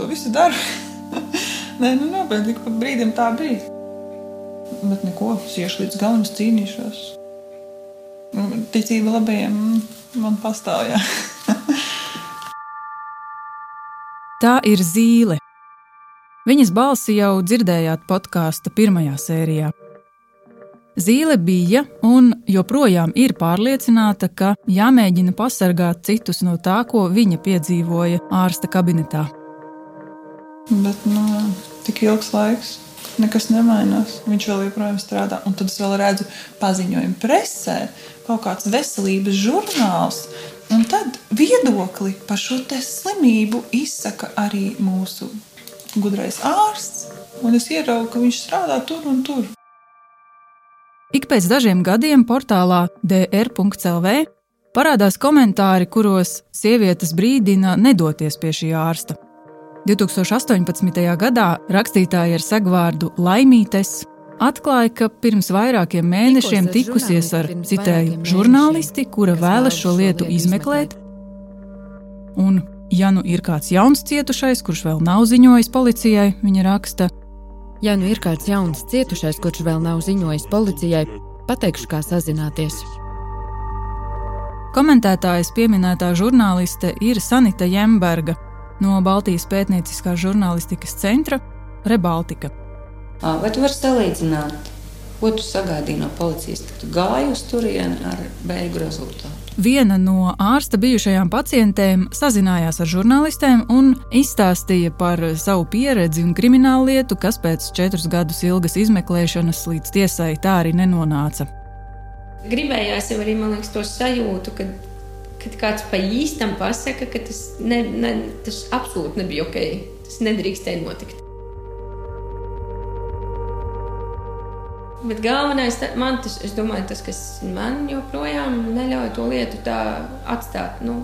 to visu daru. Nē, nu, nopietni, pa brīdim tā bija. Bet neko, es iešu līdz galam, cīnīšos. Ticība labajiem man pastāv. Tā ir zīle. Viņas balsi jau dzirdējāt podkāstu pirmajā sērijā. Zīle bija un joprojām ir pārliecināta, ka jāmēģina pasargāt citus no tā, ko viņa piedzīvoja ārsta kabinetā. Bet nu, tik ilgs laiks, nekas nemainās. Viņš vēl joprojām strādā. Un tad es vēl redzu paziņojumu presē, kaut kāds veselības žurnāls. Un tad viedokli par šo slimību izsaka arī mūsu gudrais ārsts. Un es ieraugu, ka viņš strādā tur un tur. Ik pēc dažiem gadiem portālā dr.clv parādās komentāri, kuros sievietes brīdina nedoties pie šī ārsta. 2018. gadā rakstītāja ar segvārdu Laimītes atklāja, ka pirms vairākiem mēnešiem tikusies ar citēju žurnālisti, kura vēlas šo lietu izmeklēt. Un, ja nu ir kāds jauns cietušais, kurš vēl nav ziņojis policijai, viņa raksta, Ja nu ir kāds jauns cietušais, kurš vēl nav ziņojis policijai, pateikšu, kā sazināties. Komentētājas pieminētā žurnāliste ir Sanita Jemberga no Baltijas pētnieciskās žurnālistikas centra Rebaltika. Vai tu vari salīdzināt, ko tu sagaidīji no policijas, kad gāji uz turieni ar beigu rezultātu? Viena no ārsta bijušajām pacientēm sazinājās ar žurnālistiem un izstāstīja par savu pieredzi un kriminālu lietu, kas pēc četrus gadus ilgas izmeklēšanas līdz tiesai tā arī nenonāca. Gribējās jau arī liekas, to sajūtu, ka, kad kāds pa īstam pasaka, ka tas, ne, ne, tas absolūti nebija ok. Tas nedrīkstēja notikt. Bet galvenais man tas, es domāju, tas, kas man joprojām neļauj to lietu tā atstāt, nu,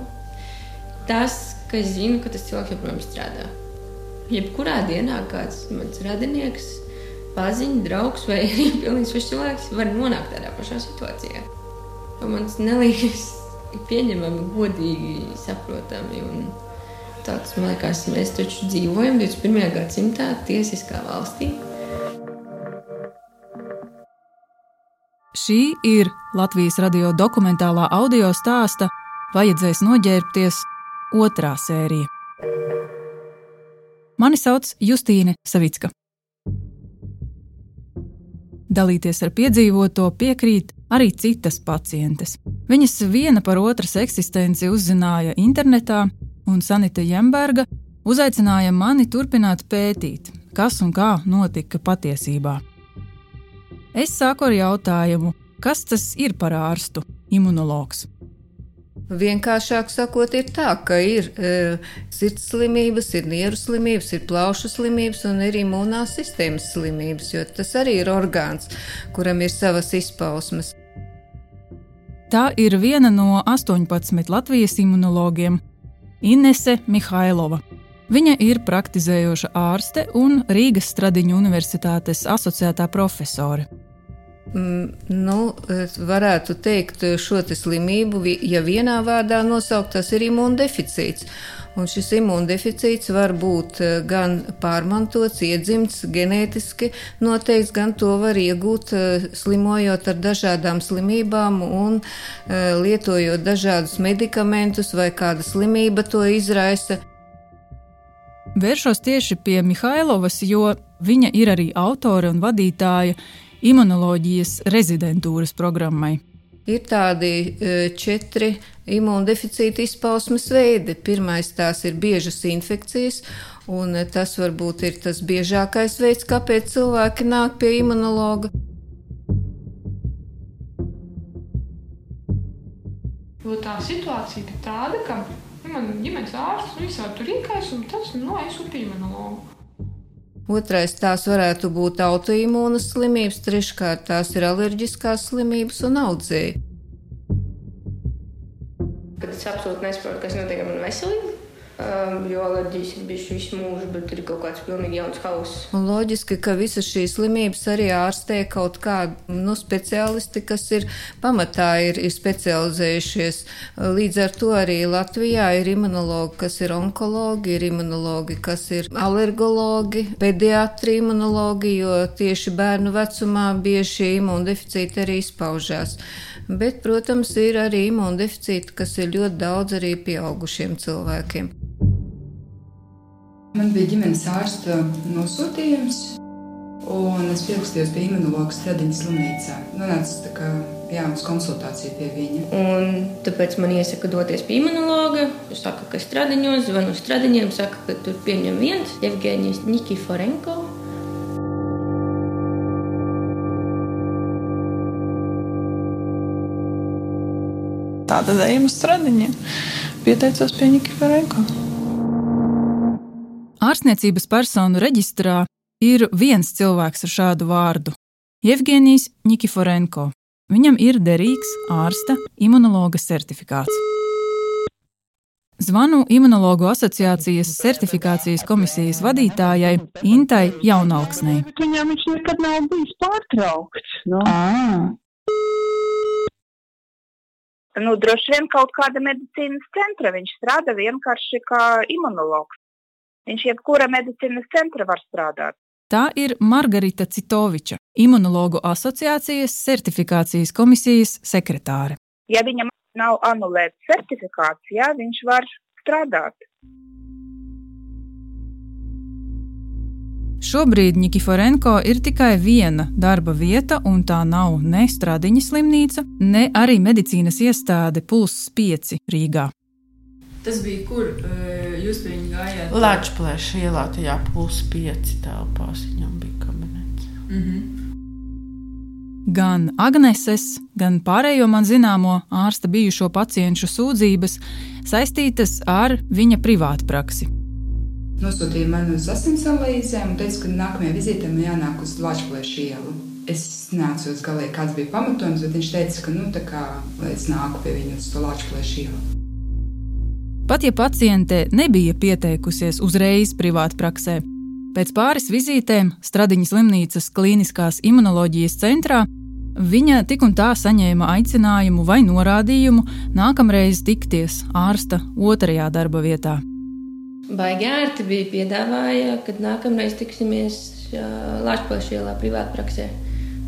tas, ka es zinu, ka tas cilvēks joprojām strādā. Jebkurā dienā kāds mans radinieks, paziņas, draugs vai arī pilnīgs svešs cilvēks var nonākt tādā pašā situācijā. To man neliekas pieņemami, godīgi, saprotami. Tāds, man liekas, mēs taču dzīvojam 21. gadsimtā tiesiskā valstī. Šī ir Latvijas radio dokumentālā audio stāsta Vajadzēs noģērbties otrā sērija. Mani sauc Justīne Savicka. Dalīties ar piedzīvoto piekrīt arī citas pacientes. Viņas viena par otras eksistenci uzzināja internetā, un Sanita Jemberga uzaicināja mani turpināt pētīt, kas un kā notika patiesībā. Es sāku ar jautājumu, kas tas ir par ārstu, imunologs? Vienkāršāk sakot, ir tā, ka ir e, sirds slimības, ir nieru slimības, ir plaušu slimības un ir imūnās sistēmas slimības, jo tas arī ir orgāns, kuram ir savas izpausmes. Tā ir viena no 18 Latvijas imunologiem - Inese Mihailova. Viņa ir praktizējoša ārste un Rīgas Stradiņu Universitātes asociētā profesore. Mm, nu, varētu teikt, šo slimību, ja vienā vārdā nosaukt, tas ir imūndeficīts. Un šis imūndeficīts var būt eh, gan pārmantots, iedzimts, genētiski noteikts, gan to var iegūt eh, slimojot ar dažādām slimībām un eh, lietojot dažādus medikamentus vai kāda slimība to izraisa. Vēršos tieši pie Mihailovas, jo viņa ir arī autore un vadītāja imunoloģijas rezidentūras programmai. Ir tādi četri imūndeficīta izpausmes veidi. Pirmais tās ir biežas infekcijas, un tas varbūt ir tas biežākais veids, kāpēc cilvēki nāk pie imunologa. Jo tā situācija bija tāda, ka nu, man ģimenes ārsts visā tur rīkās, un tas nu, es uz pieminēju. Otrais tās varētu būt autoimūnas slimības, treškārt tās ir alerģiskās slimības un audzēji. Kad es absolūti nesaprotu, kas notiek ar manu veselību, Um, jo alerģijas ir bijušas visu mūžu, bet ir kaut kāds pilnīgi jauns hauss. Loģiski, ka visas šīs slimības arī ārstē kaut kādi nu, speciālisti, kas ir pamatā ir, ir specializējušies. Līdz ar to arī Latvijā ir imunologi, kas ir onkologi, ir imunologi, kas ir alergologi, pediatri imunologi, jo tieši bērnu vecumā bieži šie imundeficīti arī izpaužās. Bet, protams, ir arī imundeficīti, kas ir ļoti daudz arī pieaugušiem cilvēkiem. Man bija ģimenes ārsta nosūtījums, un es pierakstījos pie imunologa Stradiņas slimnīcā. Nonācu kā, jā, uz konsultāciju pie viņa. Un tāpēc man iesaka doties pie imunologa. Viņš saka, ka stradiņos, zvanu stradiņiem, saka, ka tur pieņem viens Evgenijs Nikiforenko. Tāda ejam uz stradiņiem. Pieteicos pie Nikiforenko. Ārstniecības personu reģistrā ir viens cilvēks ar šādu vārdu - Jevgenijs Nikiforenko. Viņam ir derīgs ārsta imunologa certifikāts. Zvanu Imunologu asociācijas certifikācijas komisijas vadītājai Intai Jaunalksnei. Viņam viņš nekad nav bijis pārtraukts. Nu. Nu, droši vien kaut kāda medicīnas centra. Viņš strādā vienkārši kā imunologs. Viņš jebkura medicīnas centra var strādāt. Tā ir Margarita Citoviča, Imunologu asociācijas certifikācijas komisijas sekretāre. Ja viņam nav anulēta certifikācija, viņš var strādāt. Šobrīd Nikiforenko ir tikai viena darba vieta, un tā nav ne Stradiņa slimnīca, ne arī medicīnas iestāde Pulss 5 Rīgā. Tas bija kur jūs pie viņa gājāt? Latvijas ielā, tajā plus pieci telpās viņam bija kabinets. Mm -hmm. Gan Agneses, gan pārējo man zināmo ārsta bijušo pacientu sūdzības saistītas ar viņa privātu praksi. Nosūtīja mani uz asins analīzēm un teica, ka nākamajā vizītē man jānāk uz Latvijas ielu. Es neatceros galīgi, kāds bija pamatojums, bet viņš teica, ka nu, kā, es nāku pie viņa uz to Latvijas ielu. Pat ja paciente nebija pieteikusies uzreiz privātpraksē, pēc pāris vizītēm Stradiņas slimnīcas klīniskās imunoloģijas centrā viņa tik un tā saņēma aicinājumu vai norādījumu nākamreiz tikties ārsta otrajā darba vietā. Baigi ērti bija piedāvāja, kad nākamreiz tiksimies Latvijas ielā privātpraksē.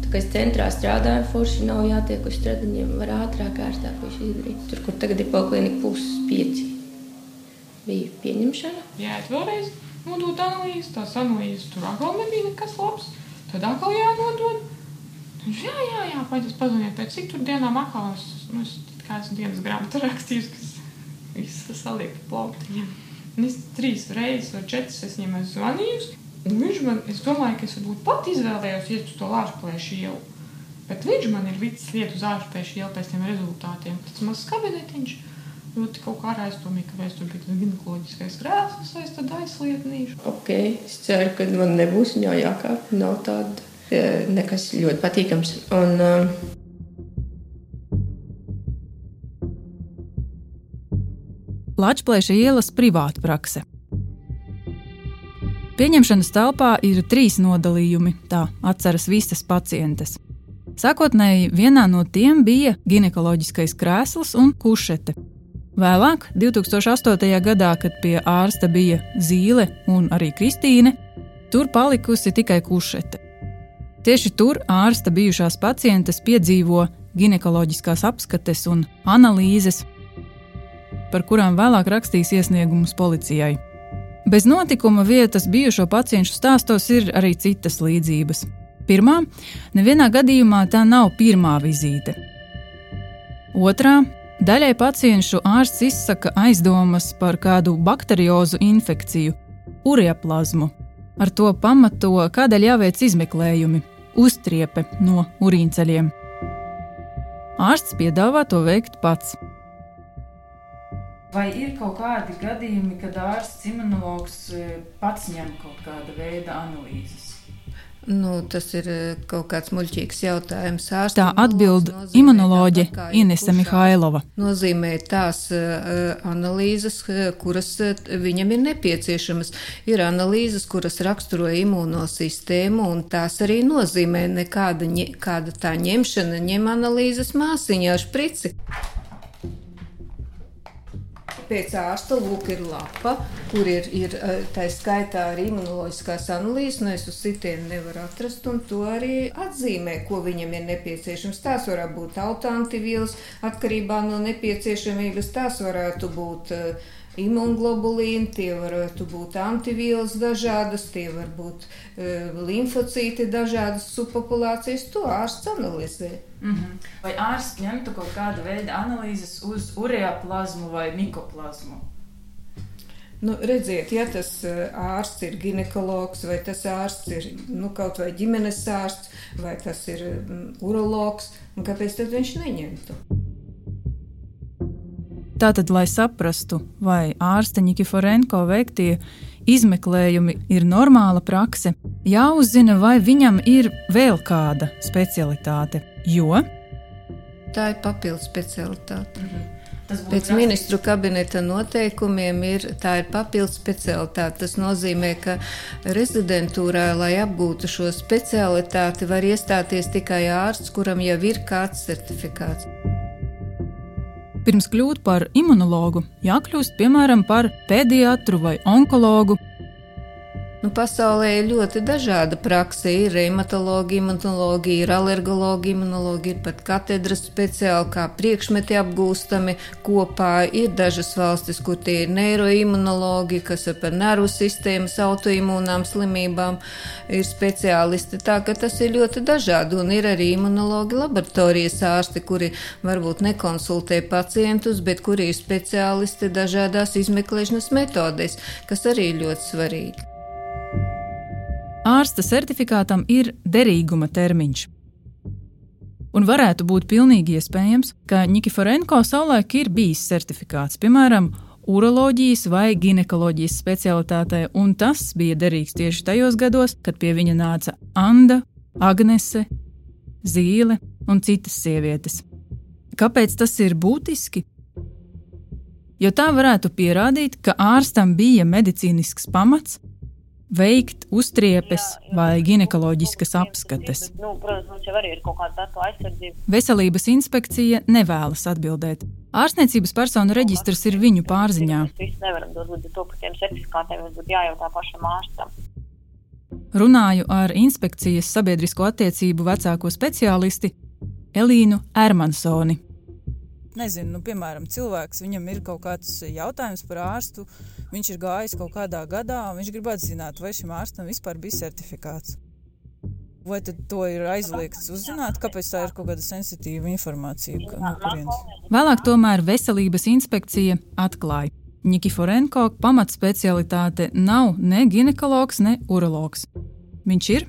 Kā es centrā strādāju, forši nav jātiek uz stradiņiem, var ātrāk, ērtāk visu izdarīt. Tur, kur tagad ir poliklinika puses pieci bija pieņemšana. Jā, vēlreiz nodot analīzi, tās analīzes tur atkal nebija nekas labs. Tad atkal jānodod. Viņš, jā, jā, jā, paiet pazuniet, pēc cik tur dienām atkal es, nu, es kā esmu dienas grāmatu rakstījis, kas viss saliek plauktiņiem. Un es trīs reizes vai četras es viņam esmu zvanījis. Un viņš man, es domāju, ka es varbūt pat izvēlējos iet uz to lāčplēšu ielu. Bet viņš man ir vicis lietu uz ārspēšu ielu pēc tiem rezultātiem. Tas mazs kabinetiņš ļoti kaut kā aizdomīgi, ka tur bija tas ginekoloģiskais krēsls, es tad aizslietinīšu. Ok, es ceru, ka man nebūs viņā jākāp. Nav tāda e, nekas ļoti patīkams. Un, um, Latvijas ielas privāta prakse. Pieņemšanas telpā ir trīs nodalījumi, tā atceras visas pacientes. Sākotnēji vienā no tiem bija ginekoloģiskais krēsls un kušete, Vēlāk, 2008. gadā, kad pie ārsta bija Zīle un arī Kristīne, tur palikusi tikai kušete. Tieši tur ārsta bijušās pacientes piedzīvo ginekoloģiskās apskates un analīzes, par kurām vēlāk rakstīs iesniegumus policijai. Bez notikuma vietas bijušo pacientu stāstos ir arī citas līdzības. Pirmā, nevienā gadījumā tā nav pirmā vizīte. Otrā, Daļai pacientu ārsts izsaka aizdomas par kādu bakteriozu infekciju, urēplazmu. Ar to pamato, kādēļ jāveic izmeklējumi, uztriepe no urīnceļiem. Ārsts piedāvā to veikt pats. Vai ir kaut kādi gadījumi, kad ārsts imunologs e, pats ņem kaut kāda veida analīzes? Nu, tas ir eh, kaut kāds muļķīgs jautājums. Tā atbild imunoloģe Inese Mihailova. Nozīmē tās uh, analīzes, kuras viņam ir nepieciešamas. Ir analīzes, kuras raksturo imunosistēmu, un tās arī nozīmē nekāda kāda tā ņemšana, ņem analīzes māsiņā ar šprici pēc ārsta lūk ir lapa, kur ir, ir tā skaitā arī imunoloģiskās analīzes, un nu, es uz sitienu nevaru atrast, un to arī atzīmē, ko viņam ir nepieciešams. Tās varētu būt autantivīls atkarībā no nepieciešamības, tās varētu būt uh, imunglobulīni, tie varētu būt antivīlas dažādas, tie var būt uh, limfocīti dažādas subpopulācijas. To ārsts analizē. Mm -hmm. Vai ārsts ņemtu kaut kādu veidu analīzes uz ureaplazmu vai mikoplazmu? Nu, redziet, ja tas e, ārsts ir ginekologs, vai tas ārsts ir nu, kaut vai ģimenes ārsts, vai tas ir um, urologs, kāpēc tad viņš neņemtu? Tātad, lai saprastu, vai ārste Nikiforenko veiktie izmeklējumi ir normāla prakse, jāuzzina, vai viņam ir vēl kāda specialitāte. Jo tā ir papildus specialitāte. Mhm. Pēc ministru kabineta noteikumiem ir, tā ir papildus specialitāte. Tas nozīmē, ka rezidentūrā, lai apgūtu šo specialitāti, var iestāties tikai ārsts, kuram jau ir kāds certifikāts. Pirms kļūt par imunologu, jākļūst piemēram par pediatru vai onkologu, Nu, pasaulē ir ļoti dažāda praksa. Ir reumatoloģija, imunoloģija, ir alergoloģija, imunoloģija, ir pat katedras speciāli, kā priekšmeti apgūstami kopā. Ir dažas valstis, kur tie ir neiroimunoloģija, kas ir par nervu sistēmas autoimūnām slimībām, ir speciālisti. Tā ka tas ir ļoti dažādi. Un ir arī imunologi laboratorijas ārsti, kuri varbūt nekonsultē pacientus, bet kuri ir speciālisti dažādās izmeklēšanas metodēs, kas arī ir ļoti svarīgi. Ārsta certifikātam ir derīguma termiņš. Un varētu būt pilnīgi iespējams, ka Nikiforenko savulaik ir bijis certifikāts, piemēram, uroloģijas vai ginekoloģijas specialitātē, un tas bija derīgs tieši tajos gados, kad pie viņa nāca Anna, Agnese, Zīle un citas sievietes. Kāpēc tas ir būtiski? Jo tā varētu pierādīt, ka ārstam bija medicīnisks pamats, veikt uztriepes vai ginekoloģiskas apskates. Nu, protams, mums jau arī ir kaut kāda datu aizsardzība. Veselības inspekcija nevēlas atbildēt. Ārstniecības personu reģistrs ir viņu pārziņā. Mēs visi nevaram dot līdz to, ka tiem certifikātiem būtu jājautā pašam ārstam. Runāju ar inspekcijas sabiedrisko attiecību vecāko speciālisti Elīnu Ermansoni nezinu, nu, piemēram, cilvēks, viņam ir kaut kāds jautājums par ārstu, viņš ir gājis kaut kādā gadā, un viņš gribētu zināt, vai šim ārstam vispār bija certifikāts. Vai tad to ir aizliegts uzzināt, kāpēc tā ir kaut kāda sensitīva informācija? No kurienes? Vēlāk tomēr veselības inspekcija atklāja. Nikiforenko pamatspecialitāte nav ne ginekologs, ne urologs. Viņš ir?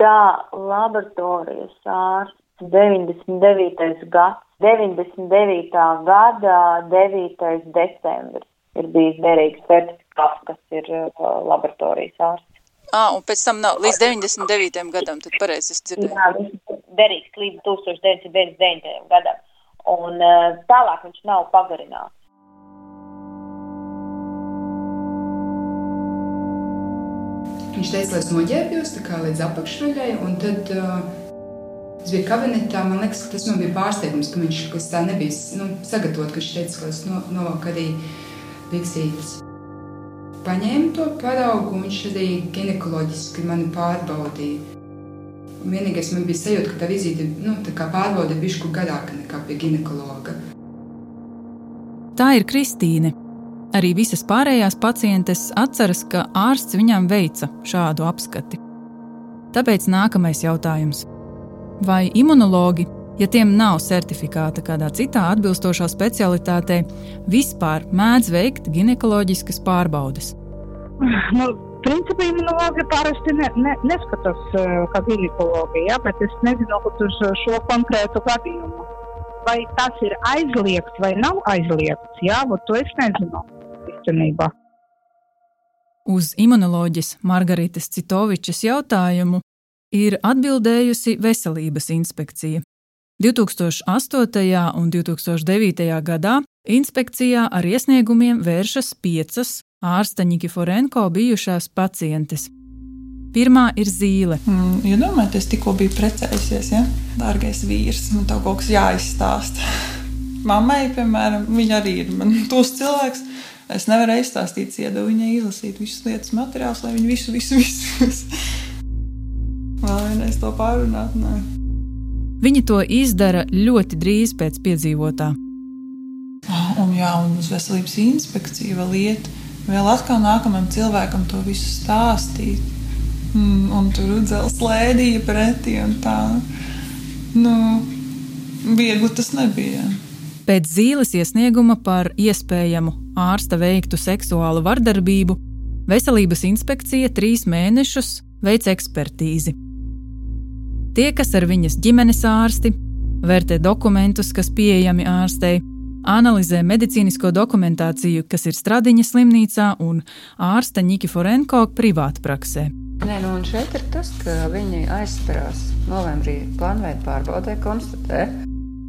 Tā laboratorijas ārsts 99. gads 99. gada 9. decembris ir bijis derīgs certifikāts, kas ir uh, laboratorijas ārsts. Ah, un pēc tam nav līdz 99. gadam, tad pareizi es dzirdēju. Jā, viņš derīgs līdz 1999. gadam, un uh, tālāk viņš nav pagarināts. Viņš teica, lai es noģērbjos līdz apakšveļai, un tad uh, Es biju kabinetā, man liekas, tas man bija pārsteigums, ka viņš kas tā nebija nu, sagatavots, ka viņš teica, ka es no, novakarī viksītas. Paņēmu to paraugu, un viņš arī ginekoloģiski mani pārbaudīja. Un vienīgais man bija sajūta, ka tā vizīte nu, tā pārbaude ir bijusi garāka nekā pie ginekologa. Tā ir Kristīne. Arī visas pārējās pacientes atceras, ka ārsts viņām veica šādu apskati. Tāpēc nākamais jautājums vai imunologi, ja tiem nav certifikāta kādā citā atbilstošā specialitātē, vispār mēdz veikt ginekoloģiskas pārbaudes. Nu, principā imunologi parasti ne, ne, neskatās uh, kā ginekologi, ja, bet es nezinu uz šo konkrētu gadījumu. Vai tas ir aizliegts vai nav aizliegts, jā, to es nezinu īstenībā. Uz imunoloģijas Margaritas Citovičas jautājumu ir atbildējusi Veselības inspekcija. 2008. un 2009. gadā inspekcijā ar iesniegumiem vēršas piecas ārsta Nikiforenko bijušās pacientes. Pirmā ir zīle. Mm, ja tikko biju precējusies, ja? dārgais vīrs, man tev kaut kas jāizstāsta. Mammai, piemēram, viņa arī ir man tos cilvēks. Es nevaru izstāstīt, iedodu viņai izlasīt visas lietas, materiālus, lai viņi visu, visu. visu. Vēl vienreiz to pārunāt. Nē. Viņa to izdara ļoti drīz pēc piedzīvotā. Un, jā, un uz veselības inspekciju vēl iet, vēl atkal nākamajam cilvēkam to visu stāstīt. Mm, un tur uzdevās slēdīja pretī un tā. Nu, viegli tas nebija. Pēc zīles iesnieguma par iespējamu ārsta veiktu seksuālu vardarbību, Veselības inspekcija trīs mēnešus veic ekspertīzi. Tie, kas ar viņas ģimenes ārsti, vērtē dokumentus, kas pieejami ārstei, analizē medicīnisko dokumentāciju, kas ir Stradiņa slimnīcā un ārsta Nikiforenko privātpraksē. Nē, nu un šeit ir tas, ka viņi aizsperās novembrī plānveidu pārbaudē, konstatē.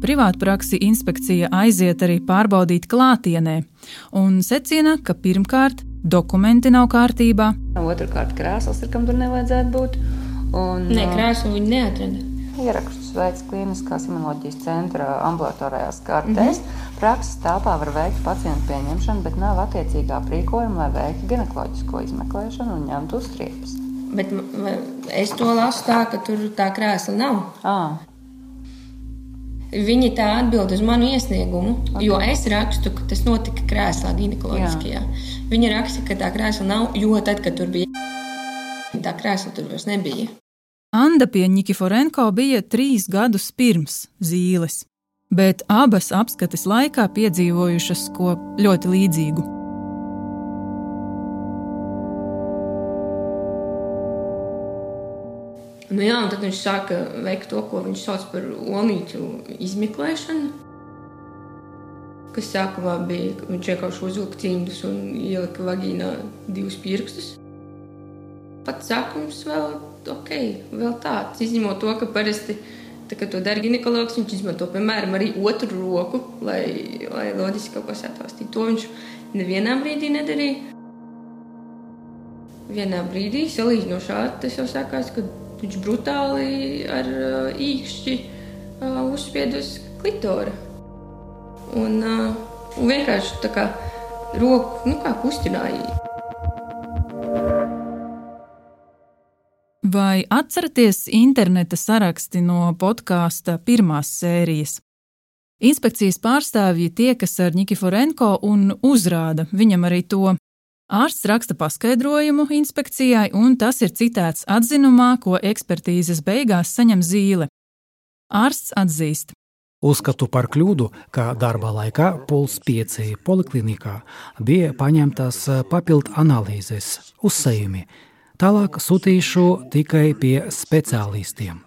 Privātpraksi inspekcija aiziet arī pārbaudīt klātienē un secina, ka pirmkārt dokumenti nav kārtībā, Otrakārt, krēsls ir, kam tur nevajadzētu būt. Un, Nē, krēslu viņi neatrada. Ierakstus veids Kliniskās imunoloģijas centra ambulatorijās kartēs. Mm -hmm. Prakses telpā var veikt pacientu pieņemšanu, bet nav attiecīgā aprīkojuma, lai veiktu ginekoloģisko izmeklēšanu un ņemtu uztriepes. Bet es to lasu tā, ka tur tā krēsla nav. À. Viņi tā atbild uz manu iesniegumu, okay. jo es rakstu, ka tas notika krēslā, ginekoloģiskajā. Viņi raksta, ka tā krēsla nav, jo tad, kad tur bija tā krēsla, tur vairs nebija. Anna pie Nikiforenko bija trīs gadus pirms zīles, bet abas apskates laikā piedzīvojušas ko ļoti līdzīgu. Nu, jā, un tad viņš sāka veikt to, ko viņš sauc par olīķu izmeklēšanu. Kas sākumā bija, viņš vienkārši uzvilka cimdus un ielika vagīnā divus pirkstus. Pats sākums vēl ok, vēl tāds. Izņemot to, ka parasti, tā, kad to dara ginekologs, viņš izmanto piemēram arī otru roku, lai, lai loģiski kaut ko satāstītu. To viņš nevienā brīdī nedarīja. Vienā brīdī, salīdzinoši ātri, tas jau sākās, kad viņš brutāli ar uh, īkšķi uh, uzspied uz klitora. Un, uh, un vienkārši tā kā roku nu, kā kustināja. Vai atceraties interneta saraksti no podkāsta pirmās sērijas? Inspekcijas pārstāvji tiekas ar Nikiforenko un uzrāda viņam arī to. Ārsts raksta paskaidrojumu inspekcijai, un tas ir citēts atzinumā, ko ekspertīzes beigās saņem zīle. Ārsts atzīst, Uzskatu par kļūdu, ka darba laikā Puls 5 poliklinikā bija paņemtas papildu analīzes, uzsējumi. Tālāk sūtīšu tikai pie speciālistiem.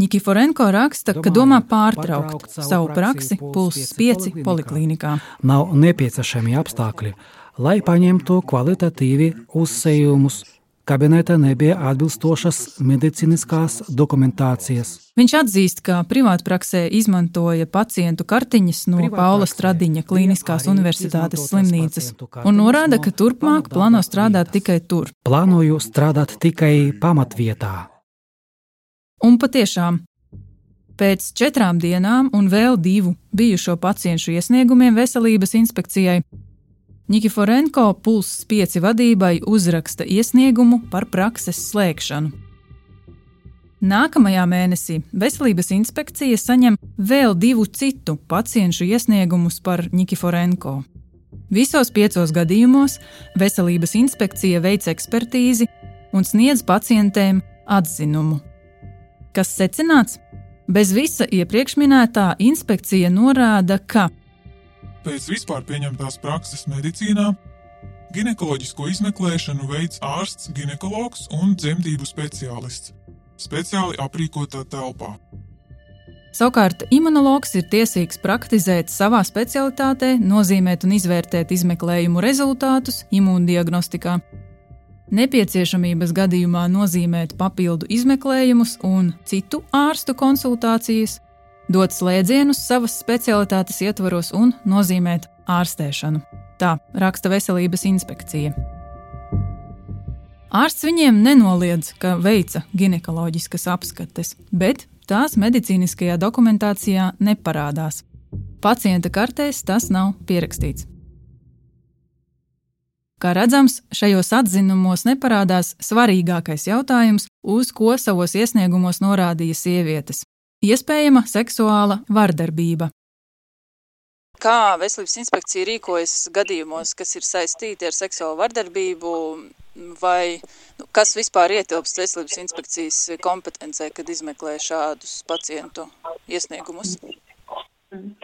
Nikiforenko raksta, ka domā pārtraukt savu praksi Puls 5 poliklinikā. Nav nepieciešami apstākļi, lai paņemtu kvalitatīvi uzsējumus. Kabinetā nebija atbilstošas medicīniskās dokumentācijas. Viņš atzīst, ka privātpraksē izmantoja pacientu kartiņas no Paula Stradiņa Kliniskās universitātes slimnīcas un norāda, ka turpmāk plāno strādāt tikai tur. Plānoju strādāt tikai pamatvietā. Un patiešām, pēc četrām dienām un vēl divu bijušo pacientu iesniegumiem veselības inspekcijai, Nikiforenko Puls 5 vadībai uzraksta iesniegumu par prakses slēgšanu. Nākamajā mēnesī veselības inspekcija saņem vēl divu citu pacientu iesniegumus par Nikiforenko. Visos piecos gadījumos veselības inspekcija veic ekspertīzi un sniedz pacientēm atzinumu. Kas secināts? Bez visa iepriekš minētā inspekcija norāda, ka Pēc vispār pieņemtās prakses medicīnā ginekoloģisko izmeklēšanu veids ārsts, ginekologs un dzemdību speciālists speciāli aprīkotā telpā. Savukārt, imunologs ir tiesīgs praktizēt savā specialitātē, nozīmēt un izvērtēt izmeklējumu rezultātus imūndiagnostikā. nepieciešamības gadījumā nozīmēt papildu izmeklējumus un citu ārstu konsultācijas, dot slēdzienus savas specialitātes ietvaros un nozīmēt ārstēšanu. Tā raksta Veselības inspekcija. Ārsts viņiem nenoliedz, ka veica ginekoloģiskas apskates, bet tās medicīniskajā dokumentācijā neparādās. Pacienta kartēs tas nav pierakstīts. Kā redzams, šajos atzinumos neparādās svarīgākais jautājums, uz ko savos iesniegumos norādīja sievietes - iespējama seksuāla vardarbība. Kā veselības inspekcija rīkojas gadījumos, kas ir saistīti ar seksuālu vardarbību, vai nu, kas vispār ietilpst veselības inspekcijas kompetencē, kad izmeklē šādus pacientu iesniegumus? Mm.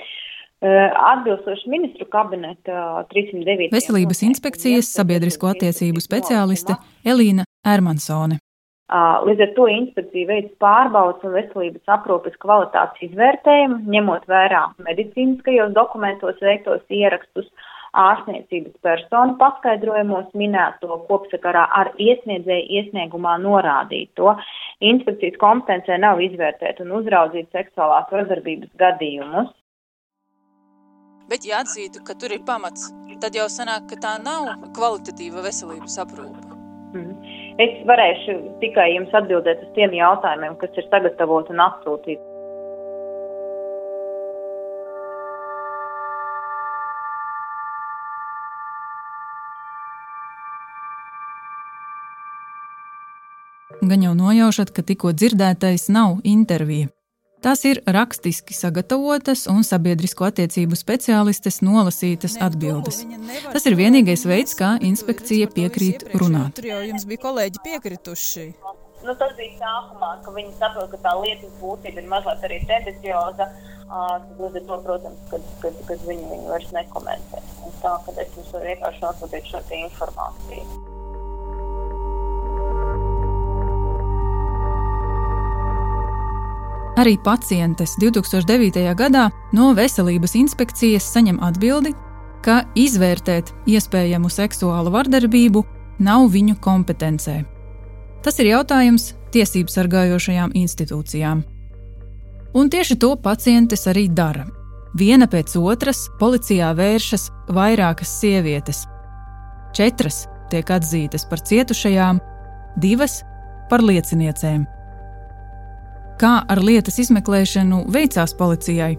Atbilstoši ministru kabineta 309. Veselības inspekcijas sabiedrisko attiecību speciāliste Elīna Ermansone. Līdz ar to inspekcija veids pārbaudas un veselības aprūpes kvalitātes izvērtējumu, ņemot vērā medicīniskajos dokumentos veiktos ierakstus, ārstniecības personu paskaidrojumos minēto kopsakarā ar iesniedzēju iesniegumā norādīto. Inspekcijas kompetencē nav izvērtēt un uzraudzīt seksuālās vardarbības gadījumus. Bet, ja atzītu, ka tur ir pamats, tad jau sanāk, ka tā nav kvalitatīva veselības aprūpe. Mm. Es varēšu tikai jums atbildēt uz tiem jautājumiem, kas ir sagatavoti un atsūtīti. Gan jau nojaušat, ka tikko dzirdētais nav intervija. Tās ir rakstiski sagatavotas un sabiedrisko attiecību speciālistes nolasītas atbildes. Tas ir vienīgais veids, kā inspekcija piekrīt runāt. Tur jau jums bija kolēģi piekrituši. Nu, tas bija sākumā, ka viņi saprot, ka tā lietas būtība ir mazliet arī tendencioza. Ar to, protams, kad, kad, kad viņi viņu vairs nekomentē. Un tā, kad es jums varu vienkārši nosūtīt šo informāciju. Arī pacientes 2009. gadā no Veselības inspekcijas saņem atbildi, ka izvērtēt iespējamu seksuālu vardarbību nav viņu kompetencē. Tas ir jautājums tiesību sargājošajām institūcijām. Un tieši to pacientes arī dara. Viena pēc otras policijā vēršas vairākas sievietes. Četras tiek atzītas par cietušajām, divas par lieciniecēm. Kā ar lietas izmeklēšanu veicās policijai?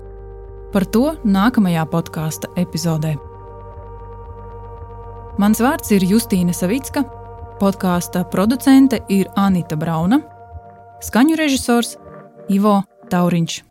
Par to nākamajā podkāstu epizodē. Mans vārds ir Justīna Savicka, podkāstu producente ir Anita Brauna, skaņu režisors Ivo Tauriņš.